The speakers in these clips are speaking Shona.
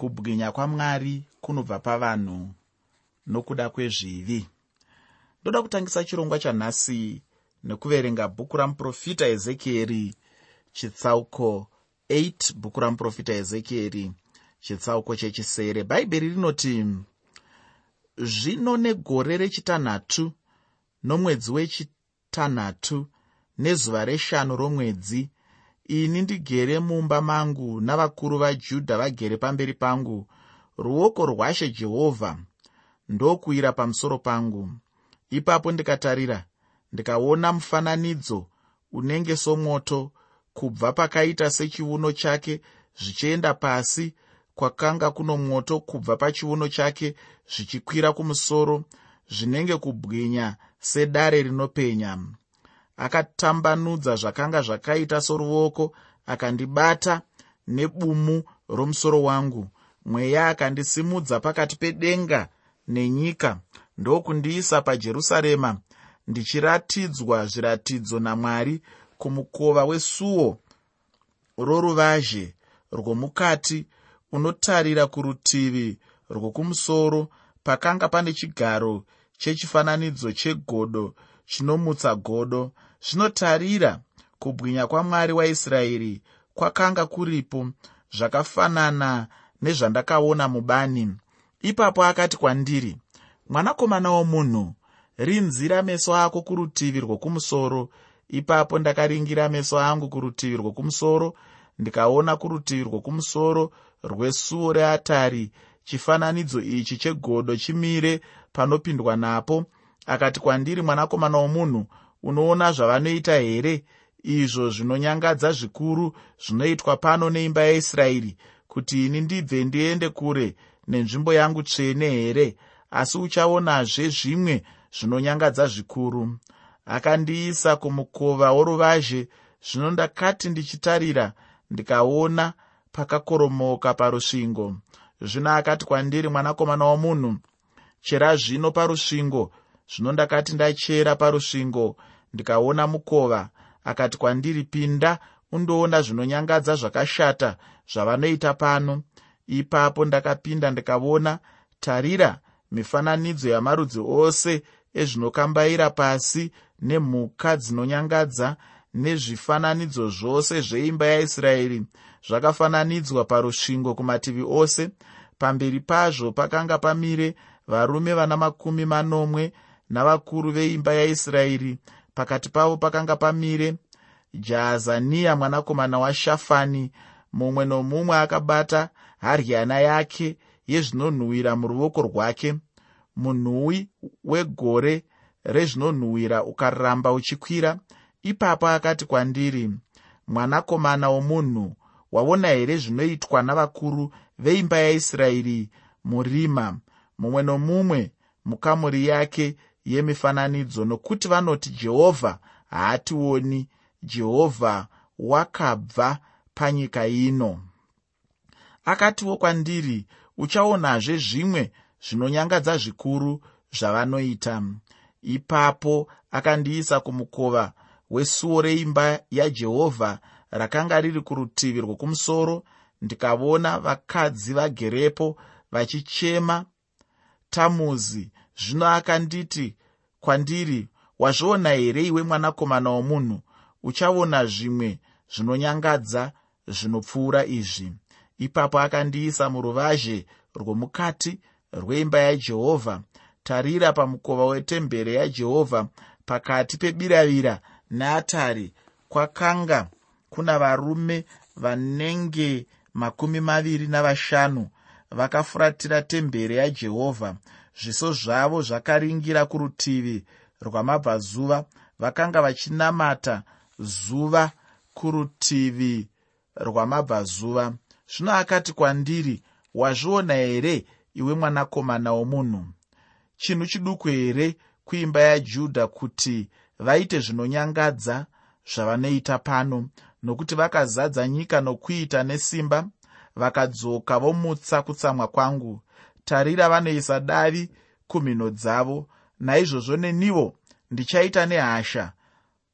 kubwinya kwamwari kunobva pavanhu nokuda kwezvivi. Ndoda kutangisa chirongwa chanhasi nekuverenga bhuku ramuprofita ezekieri chitsauko 8 bhuku ramuprofita ezekieri chitsauko chechisere bhaibheri rinoti zvino negore rechitanhatu nomwedzi wechitanhatu nezuva reshanu romwedzi ini ndigere mumba mangu navakuru vajudha vagere pamberi pangu. Ruoko rwashe jehovha ndokuwira pamusoro pangu. Ipapo ndikatarira ndikaona mufananidzo unenge somoto kubva pakaita sechiuno chake zvichienda pasi kwakanga kuno moto kubva pachiuno chake zvichikwira kumusoro zvinenge kubwinya sedare rinopenya akatambanudza zvakanga zvakaita soruoko akandibata nebumu romusoro wangu. Mweya akandisimudza pakati pedenga nenyika. Ndokundiisa pajerusarema ndichiratidzwa zviratidzo namwari kumukova wesuo roruvazhe rwomukati unotarira kurutivi rwokumusoro pakanga pane chigaro chechifananidzo chegodo chinomutsa godo. Zvinotarira kubwinya kwamwari waisraeri kwakanga kuripo zvakafanana nezvandakaona mubani. Ipapo akati kwandiri mwanakomana womunhu rinzira meso ako kurutivi rwokumusoro. Ipapo ndakaringira meso angu kurutivi rwokumusoro ndikaona kurutivi rwokumusoro rwesuo reatari. Chifananidzo ichi chegodo chimire panopindwa napo akati kwandiri mwanakomana womunhu unoona zvavanoita here? Izvo zvinonyangadza zvikuru zvinoitwa pano neimba yaisraeri kuti ini ndibve ndiende kure nenzvimbo yangu tsvene here? Asi uchaonazve zvimwe zvinonyangadza zvikuru. Akandiisa kumukova woruvazhe zvino ndakati ndichitarira ndikaona pakakoromoka parusvingo. Zvino akati kwandiri mwanakomana womunhu chera zvino parusvingo zvino ndakati ndachera parusvingo ndikaona mukova akati kwandiri pinda undoona zvinonyangadza zvakashata zvavanoita pano. Ipapo ndakapinda ndikaona tarira mifananidzo yamarudzi ose ezvinokambaira pasi nemhuka dzinonyangadza nezvifananidzo zvose zveimba yaisraeri. Zvakafananidzwa parusvingo kumativi ose. Pamberi pazvo pakanga pamire varume vana makumi manomwe navakuru veimba yaisraeri. Pakati pavo pakanga pamire jaazaniya mwanakomana washafani mumwe nomumwe akabata haryana yake yezvinonhuhwira muruoko rwake. Munhuwi wegore rezvinonhuhwira ukaramba uchikwira. Ipapo akati kwandiri mwanakomana womunhu waona here zvinoitwa navakuru veimba yaisraeri murima? Mumwe nomumwe mukamuri yake yemifananidzo nokuti vanoti jehovha haationi jehovha wakabva panyika ino. Akatiwo kwandiri uchaonazve zvimwe zvinonyangadza zvikuru zvavanoita. Ipapo akandiisa kumukova wesuo reimba yajehovha rakanga riri kurutivi rwokumusoro ndikaona vakadzi vagerepo vachichema tamuzi zvino akanditi kwandiri wazviona here iwe mwanakomana womunhu? Uchaona zvimwe zvinonyangadza zvinopfuura izvi. Ipapo akandiisa muruvazhe rwomukati rweimba yajehovha. Tarira pamukova wetembere yajehovha pakati pebiravira neatari kwakanga kuna varume vanenge makumi maviri navashanu vakafuratira temberi yajehovha zviso zvavo zvakaringira kurutivi rwamabvazuva vakanga vachinamata zuva kurutivi rwamabvazuva. Zvino akati kwandiri wazviona here iwe mwanakomana womunhu? Chinhu chiduku here kuimba yajudha kuti vaite zvinonyangadza zvavanoita pano? Nokuti vakazadza nyika nokuita nesimba vakadzoka vomutsa kutsamwa kwangu tarira vanoisa davi kumhino dzavo. Naizvozvo neniwo ndichaita nehasha.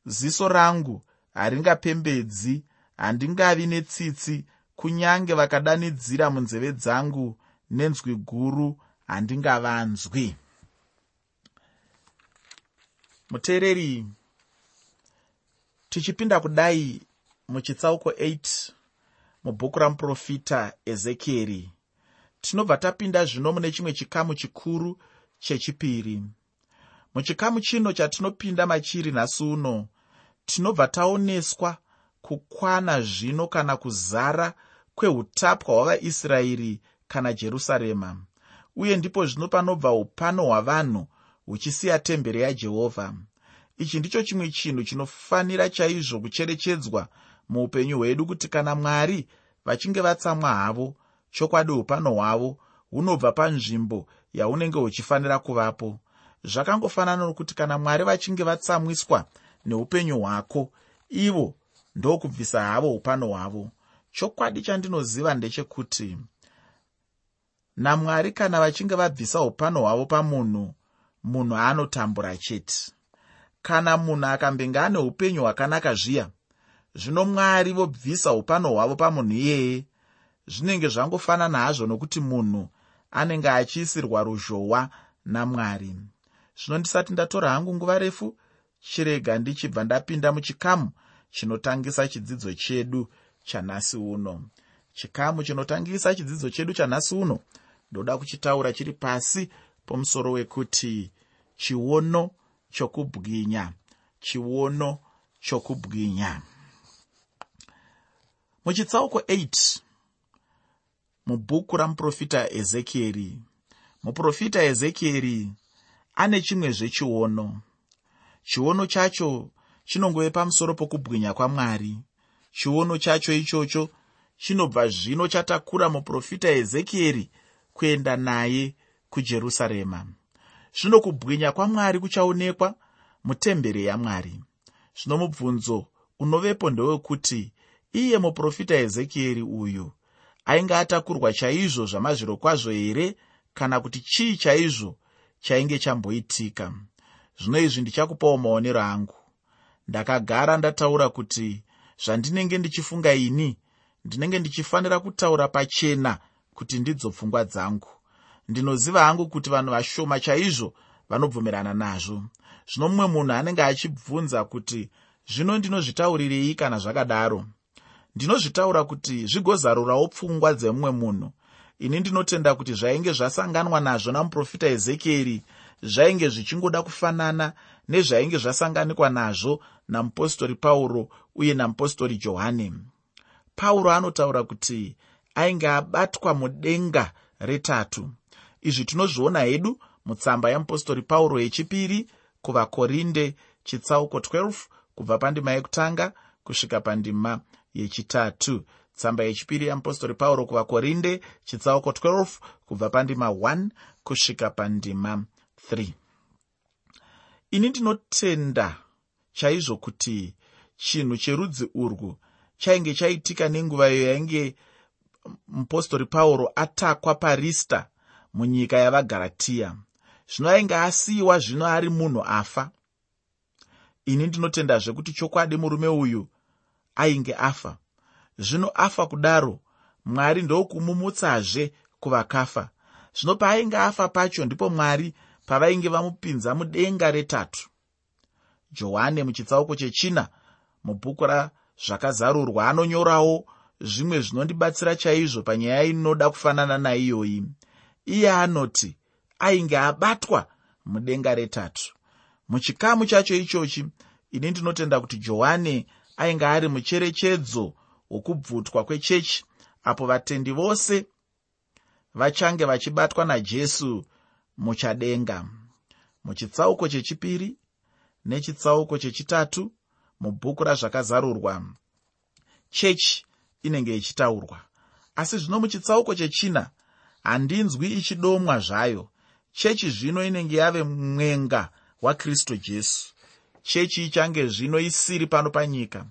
Ziso rangu haringapembedzi handingavi netsitsi kunyange vakadanidzira munzeve dzangu nenzwi guru handingavanzwi. Muteereri tichipinda kudai muchitsauko 8 mubhuku ramuprofita ezekieri tinobva tapinda zvino mune chimwe chikamu chikuru chechipiri. Muchikamu chino chatinopinda machiri nhasi uno tinobva taoneswa kukwana zvino kana kuzara kweutapwa hwavaisraeri kana jerusarema. Uye ndipo zvino panobva upano hwavanhu huchisiya temberi yajehovha. Ichi ndicho chimwe chinhu chinofanira chaizvo kucherechedzwa muupenyu hwedu kuti kana mwari vachinge vatsamwa havo chokwadi upano hwavo hunobva panzvimbo yaunenge huchifanira kuvapo. Zvakangofanana nokuti kana mwari vachinge vatsamwiswa neupenyu hwako ivo ndokubvisa havo upano hwavo. Chokwadi chandinoziva ndechekuti namwari kana vachinge vabvisa upano hwavo pamunhu munhu anotambura chete. Kana munhu akambenge ane upenyu hwakanaka zviya zvino mwari vobvisa upano hwavo pamunhu iyeye zvinenge zvangofanana hazvo nokuti munhu anenge achiisirwa ruzhowa namwari. Zvino ndisati ndatora hangu nguva refu chirega ndichibva ndapinda muchikamu chinotangisa chidzidzo chedu chanhasi uno. Chikamu chinotangisa chidzidzo chedu chanhasi uno ndoda kuchitaura chiri pasi pomusoro wekuti chiono chokubwinya chiono chokubwinya. Muchitsauko 8 mubhuku ramuprofita ezekieri. Muprofita ezekieri ane chimwezve chiono chiono chacho chinongove pamusoro pokubwinya kwamwari. Chiono chacho ichocho chinobva zvino chatakura muprofita ezekieri kuenda naye kujerusarema. Zvino kubwinya kwamwari kuchaonekwa mutemberi yamwari. Zvino mubvunzo unovepo ndewekuti iye muprofita ezekieri uyu ainge atakurwa chaizvo zvamazviro kwazvo here kana kuti chii chaizvo chainge chamboitika? Zvino izvi ndichakupawo maonero angu. Ndakagara ndataura kuti zvandinenge ndichifunga ini ndinenge ndichifanira kutaura pachena kuti ndidzo pfungwa dzangu. Ndinoziva hangu kuti vanhu vashoma chaizvo vanobvumirana nazvo. Zvino mumwe munhu anenge achibvunza kuti zvino ndinozvitaurirei kana zvakadaro ndinozvitaura kuti zvigozarurawo pfungwa dzemumwe munhu. Ini ndinotenda kuti zvainge zvasanganwa nazvo namuprofita ezekieri zvainge zvichingoda kufanana nezvainge zvasanganikwa nazvo namupostori pauro uye namupostori johani pauro anotaura kuti ainge abatwa mudenga retatu. Izvi tinozviona hedu mutsamba yemupostori pauro yechipiri kuvakorinde chitsauko 12 kubva pandima yekutanga kusvika pandima yechitatu. Tsamba yechipiri yeapostori pauro kuvakorinde chitsauko 12 kubva pandima 1 kusvika pandima 3 ini ndinotenda chaizvo kuti chinhu cherudzi urwu chainge chaitika nenguva iyo yainge mupostori pauro atakwa parista munyika yavagaratiya zvino ainge asiyiwa zvino ari munhu afa. Ini ndinotendazve kuti chokwadi murume uyu ainge afa. Zvino afa kudaro mwari ndokumumutsazve kuvakafa. Zvino paainge afa pacho ndipo mwari pavainge vamupinza mudenga retatu. Johani muchitsauko chechina mubhuku razvakazarurwa anonyorawo zvimwe zvinondibatsira chaizvo panyaya inoda kufanana naiyoyi. Iye anoti ainge abatwa mudenga retatu. Muchikamu chacho ichochi ini ndinotenda kuti johani ainge ari mucherechedzo wokubvutwa kwechechi apo vatendi vose vachange vachibatwa najesu muchadenga. Muchitsauko chechipiri nechitsauko chechitatu mubhuku razvakazarurwa. Chechi inenge ichitaurwa. Asi zvino muchitsauko chechina handinzwi ichidomwa zvayo. Chechi zvino inenge yave mwenga wakristu jesu chechi ichange zvino isiri pano panyika.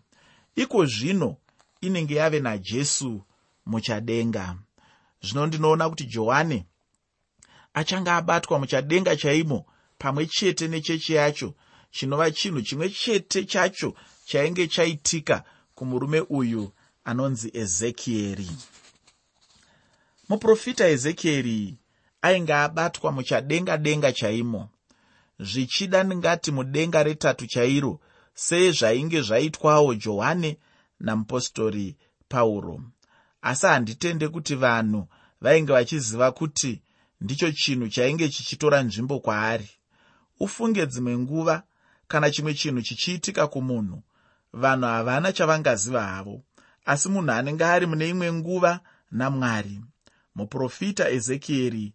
Iko zvino inenge yave najesu muchadenga. Zvino ndinoona kuti johani achange abatwa muchadenga chaimo pamwe chete nechechi yacho. Chinova chinhu chimwe chete chacho chainge chaitika kumurume uyu anonzi ezekieri. Muprofita ezekieri ainge abatwa muchadenga denga chaimo zvichida ndingati mudenga retatu chairo sezvainge zvaitwawo johani namupostori pauro asi handitende kuti vanhu vainge vachiziva kuti ndicho chinhu chainge chichitora nzvimbo kwaari. Ufunge dzimwe nguva kana chimwe chinhu chichiitika kumunhu vanhu havana chavangaziva havo asi munhu anenge ari mune imwe nguva namwari muprofita ezekieri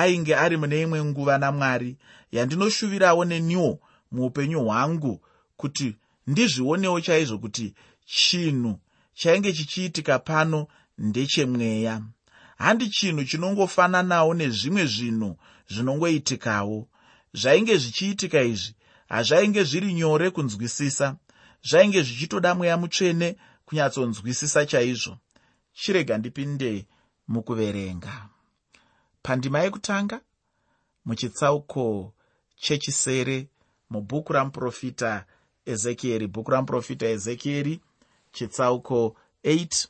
ainge ari mune imwe nguva namwari yandinoshuvirawo neniwo muupenyu hwangu kuti ndizvionewo chaizvo kuti chinhu chainge chichiitika pano ndechemweya. Handi chinhu chinongofananawo nezvimwe zvinhu zvinongoitikawo. Zvainge zvichiitika izvi hazvainge zviri nyore kunzwisisa. Zvainge zvichitoda mweya mutsvene kunyatsonzwisisa chaizvo. Chirega ndipinde mukuverenga pandima yekutanga muchitsauko chechisere mubhuku ramuprofita ezekieri. Bhuku ramuprofita ezekieri chitsauko 8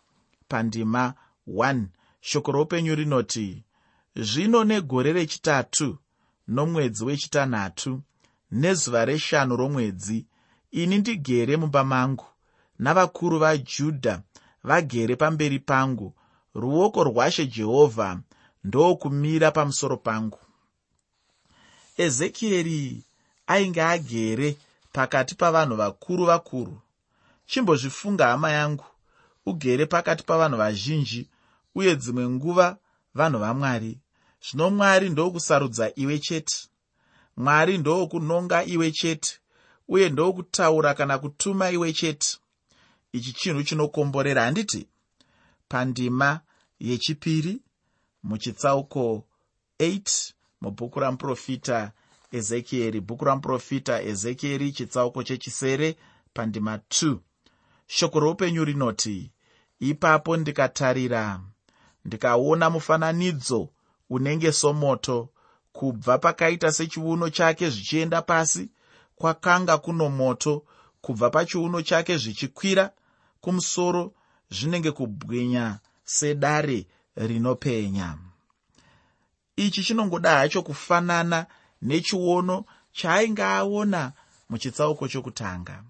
pandima 1 shoko roupenyu rinoti zvino negore rechitatu nomwedzi wechitanhatu nezuva reshanu romwedzi ini ndigere mumba mangu navakuru vajudha vagere pamberi pangu. Ruoko rwashe jehovha ndokumira pamusoro pangu. Ezekieri ainge agere pakati pavanhu vakuru vakuru. Chimbozvifunga hama yangu ugere pakati pavanhu vazhinji uye dzimwe nguva vanhu vamwari. Zvino mwari ndokusarudza iwe chete. Mwari ndokunonga iwe chete uye ndokutaura kana kutuma iwe chete. Ichi chinhu chinokomborera handiti pandima yechipiri muchitsauko 8 mubhuku ramuprofita ezekieri bhuku ramuprofita ezekieri chitsauko chechisere pandima 2 shoko roupenyu rinoti ipapo ndikatarira ndikaona mufananidzo unenge somoto. Kubva pakaita sechiuno chake zvichienda pasi kwakanga kuno moto. Kubva pachiuno chake zvichikwira kumusoro zvinenge kubwinya sedare rinopenya. Ichi chinongoda hacho kufanana nechiono chaainge aona muchitsauko chokutanga.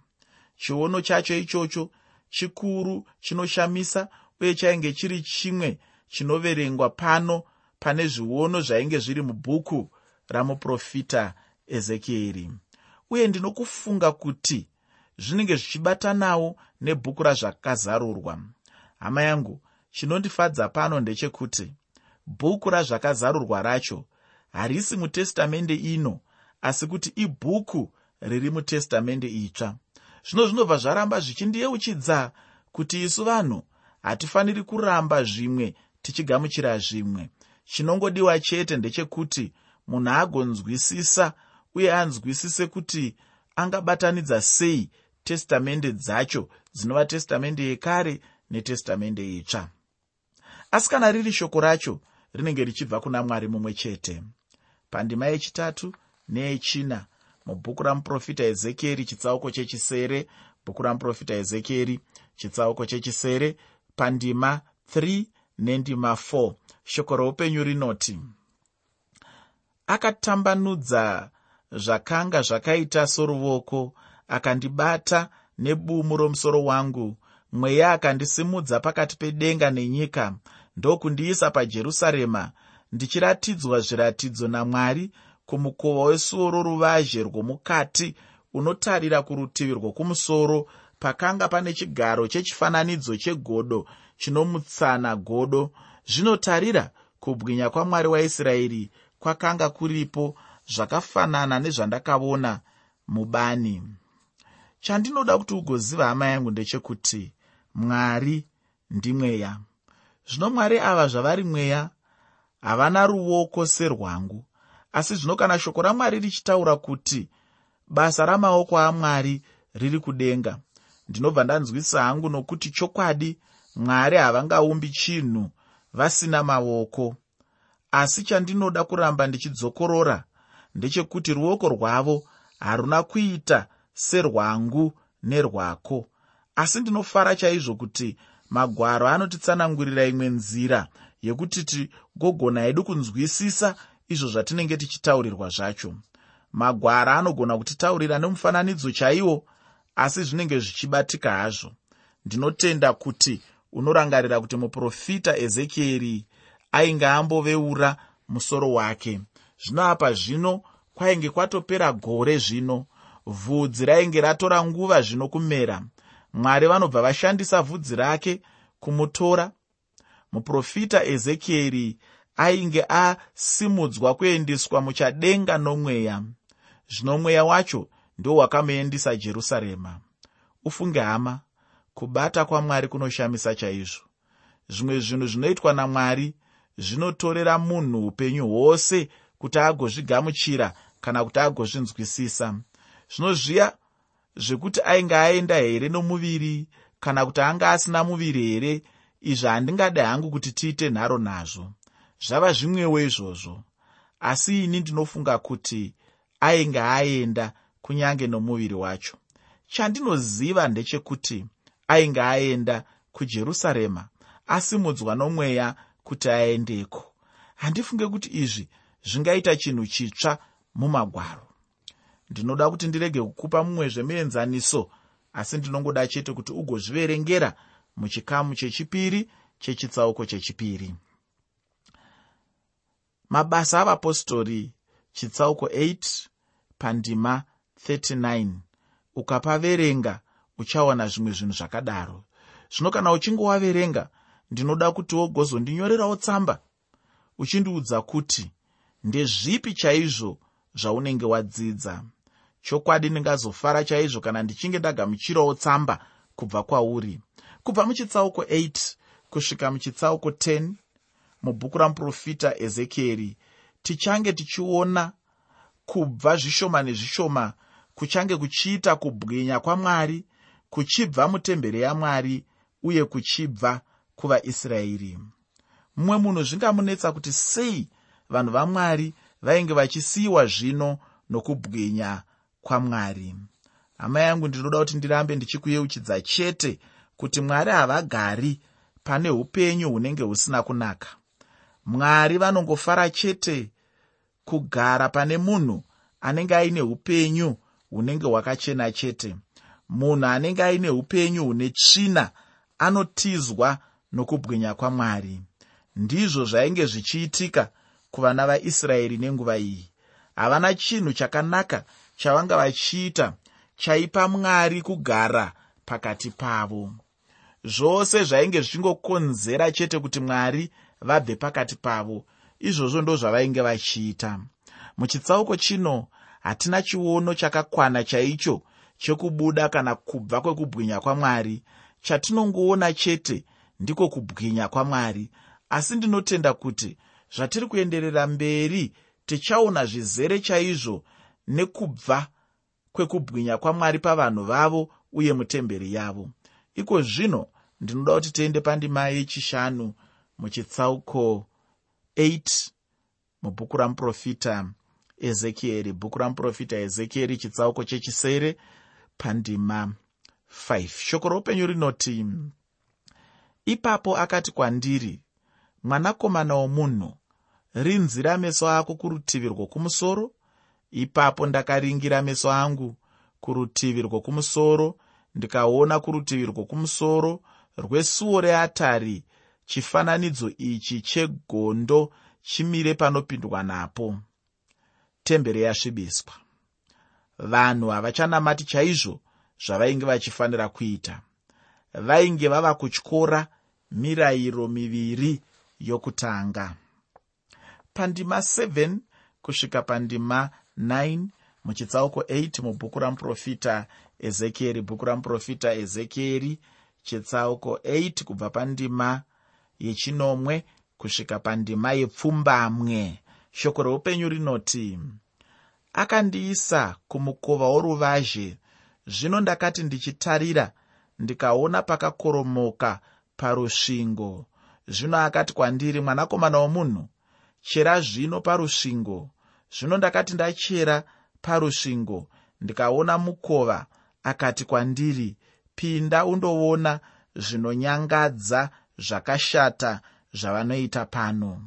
Chiono chacho ichocho chikuru chinoshamisa uye chainge chiri chimwe chinoverengwa pano pane zviono zvainge zviri mubhuku ramuprofita ezekieri uye ndinokufunga kuti zvinenge zvichibatanawo nebhuku razvakazarurwa. Hama yangu chinondifadza pano ndechekuti bhuku razvakazarurwa racho harisi mutestamende ino asi kuti ibhuku riri mutestamende itsva. Zvino zvinobva zvaramba zvichindiyeuchidza kuti isu vanhu hatifaniri kuramba zvimwe tichigamuchira zvimwe. Chinongodiwa chete ndechekuti munhu agonzwisisa uye anzwisise kuti angabatanidza sei testamende dzacho dzinova testamende yekare netestamende itsva asi kana riri shoko racho rinenge richibva kuna mwari mumwe chete. Pandima yechitatu neyechina mubhuku ramuprofita ezekieri chitsauko chechisere bhuku ramuprofita ezekieri chitsauko chechisere pandima 3 nendima 4 shoko roupenyu rinoti akatambanudza zvakanga zvakaita soruoko akandibata nebumu romusoro wangu mweya akandisimudza pakati pedenga nenyika ndokundiisa pajerusarema ndichiratidzwa zviratidzo namwari kumukova wesuo roruvazhe rwomukati unotarira kurutivi rwokumusoro pakanga pane chigaro chechifananidzo chegodo chinomutsana godo. Zvinotarira kubwinya kwamwari waisraeri kwakanga kuripo zvakafanana nezvandakaona mubani. Chandinoda kuti ugoziva hama yangu ndechekuti mwari ndimweya zvino mwari ava zvavari mweya havana ruoko serwangu. Asi zvino kana shoko ramwari richitaura kuti basa ramaoko amwari riri kudenga ndinobva ndanzwisisa hangu nokuti chokwadi mwari havangaumbi chinhu vasina maoko. Asi chandinoda kuramba ndichidzokorora ndechekuti ruoko rwavo haruna kuita serwangu nerwako asi ndinofara chaizvo kuti magwaro anotitsanangurira imwe nzira yekuti tigogona hedu kunzwisisa izvo zvatinenge tichitaurirwa zvacho. Magwara anogona kutitaurira nemufananidzo chaiwo asi zvinenge zvichibatika hazvo. Ndinotenda kuti unorangarira kuti muprofita ezekieri ainge amboveura musoro wake. Zvino apa zvino kwainge kwatopera gore zvino. Vhudzi rainge ratora nguva zvino kumera mwari vanobva vashandisa vhudzi rake kumutora. Muprofita ezekieri ainge asimudzwa kuendeswa muchadenga nomweya. Zvino mweya wacho ndo wakamuendisa jerusarema. Ufunge hama kubata kwamwari kunoshamisa chaizvo. Zvimwe zvinhu zvinoitwa namwari zvinotorera munhu upenyu hwose kuti agozvigamuchira kana kuti agozvinzwisisa. Zvinozviya zvekuti ainge aenda here nomuviri kana kuti anga asina muviri here izvi handingadi hangu kuti tiite nharo nazvo. Zvava zvimwewo izvozvo. Asi ini ndinofunga kuti ainge aenda kunyange nomuviri wacho. Chandinoziva ndechekuti ainge aenda kujerusarema asimudzwa nomweya kuti aendeko. Handifunge kuti izvi zvingaita chinhu chitsva mumagwaro ndinoda kuti ndirege kukupa mumwe zvemuenzaniso asi ndinongoda chete kuti ugozviverengera muchikamu chechipiri chechitsauko chechipiri. Mabasa avapostori chitsauko 8 pandima 39 ukapaverenga uchawana zvimwe zvinhu zvakadaro. Zvino kana uchinge waverenga ndinoda kuti wogozondinyorerawo tsamba uchindiudza kuti ndezvipi chaizvo zvaunenge wadzidza chokwadi ndingazofara chaizvo kana ndichinge ndagamuchirawo tsamba kubva kwauri. Kubva muchitsauko 8 kusvika muchitsauko 10 mubhuku ramuprofita ezekieri tichange tichiona kubva zvishoma nezvishoma kuchange kuchiita kubwinya kwamwari kuchibva mutemberi yamwari uye kuchibva kuvaisraeri. Mumwe munhu zvingamunetsa kuti sei vanhu vamwari vainge vachisiyiwa zvino nokubwinya kwamwari. Hama yangu ndinoda kuti ndirambe ndichikuyeuchidza chete kuti mwari havagari pane upenyu hunenge husina kunaka. Mwari vanongofara chete kugara pane munhu anenge aine upenyu hunenge hwakachena chete. Munhu anenge aine upenyu hune tsvina anotizwa nokubwinya kwamwari. Ndizvo zvainge zvichiitika kuvana vaisraeri nenguva iyi. Havana chinhu chakanaka chavanga vachiita chaipa mwari kugara pakati pavo. Zvose zvainge zvichingokonzera chete kuti mwari vabve pakati pavo. Izvozvo ndo zvavainge vachiita. Muchitsauko chino hatina chiono chakakwana chaicho chekubuda kana kubva kwekubwinya kwamwari. Chatinongoona chete ndiko kubwinya kwamwari. Asi ndinotenda kuti zvatiri kuenderera mberi tichaona zvizere chaizvo nekubva kwekubwinya kwamwari pavanhu vavo uye mutemberi yavo. Iko zvino ndinoda kuti tiende pandima yechishanu muchitsauko 8 mubhuku ramuprofita ezekieri. Bhuku ramuprofita ezekieri chitsauko chechisere pandima 5 shoko roupenyu rinoti ipapo akati kwandiri mwanakomana womunhu rinzira meso ako kurutivi rwokumusoro ipapo ndakaringira meso angu kurutivi rwokumusoro ndikaona kurutivi rwokumusoro rwesuo reatari. Chifananidzo ichi chegondo chimire panopindwa napo. Temberi yasvibiswa. Vanhu havachanamati chaizvo zvavainge vachifanira kuita. Vainge vava kutyora mirayiro miviri yokutanga. Pandima 7 kusvika pandima 9 muchitsauko 8 mubhuku ramuprofita ezekieri. Bhuku ramuprofita ezekieri chitsauko 8 kubva pandima yechinomwe kusvika pandima yepfumbamwe. Shoko reupenyu rinoti akandiisa kumukova woruvazhe. Zvino ndakati ndichitarira ndikaona pakakoromoka parusvingo. Zvino akati kwandiri mwanakomana womunhu chera zvino parusvingo zvino ndakati ndachera parusvingo ndikaona mukova akati kwandiri pinda undoona zvinonyangadza zvakashata zvavanoita pano.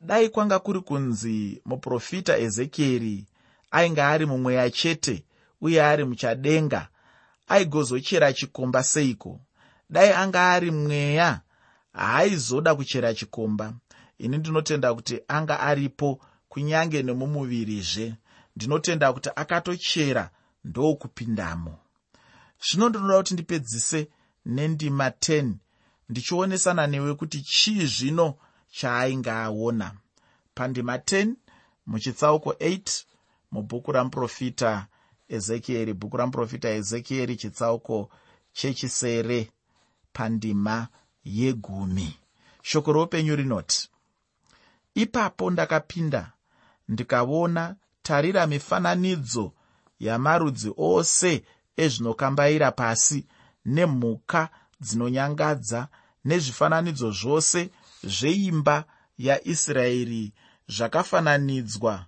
Dai kwanga kuri kunzi muprofita ezekieri ainge ari mumweya chete uye ari muchadenga aigozochera chikomba seiko? Dai anga ari mweya haaizoda kuchera chikomba ini ndinotenda kuti anga aripo kunyange nemumuvirizve ndinotenda kuti akatochera ndokupindamo zvino ndinoda kuti ndipedzise nendima 10 ndichionesana newe kuti chii zvino chaainge aona pandima 10 muchitsauko 8 mubhuku ramuprofita ezekieri. Bhuku ramuprofita ezekieri chitsauko chechisere pandima yegumi. Shoko roupenyu rinoti ipapo ndakapinda ndikaona tarira mifananidzo yamarudzi ose ezvinokambaira pasi nemhuka dzinonyangadza nezvifananidzo zvose zveimba yaisraeri zvakafananidzwa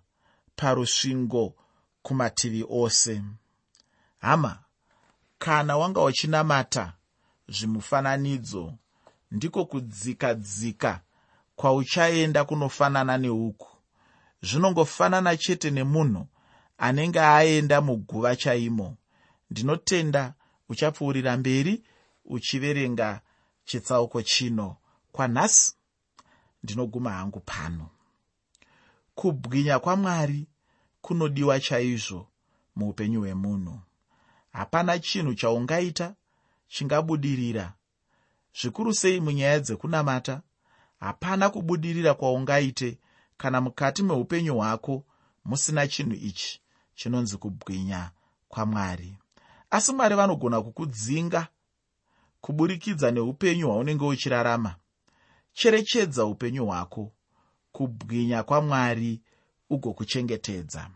parusvingo kumativi ose. Hama kana wanga uchinamata zvimufananidzo ndiko kudzika dzika kwauchaenda kunofanana neuku. Zvinongofanana chete nemunhu anenge aenda muguva chaimo. Ndinotenda uchapfuurira mberi uchiverenga chitsauko chino. Kwanhasi ndinoguma hangu pano. Kubwinya kwamwari kunodiwa chaizvo muupenyu hwemunhu. Hapana chinhu chaungaita chingabudirira. Zvikuru sei munyaya dzekunamata hapana kubudirira kwaungaite kana mukati meupenyu hwako musina chinhu ichi chinonzi kubwinya kwamwari. Asi mwari vanogona kukudzinga kuburikidza neupenyu hwaunenge uchirarama. Cherechedza upenyu hwako. Kubwinya kwamwari ugokuchengetedza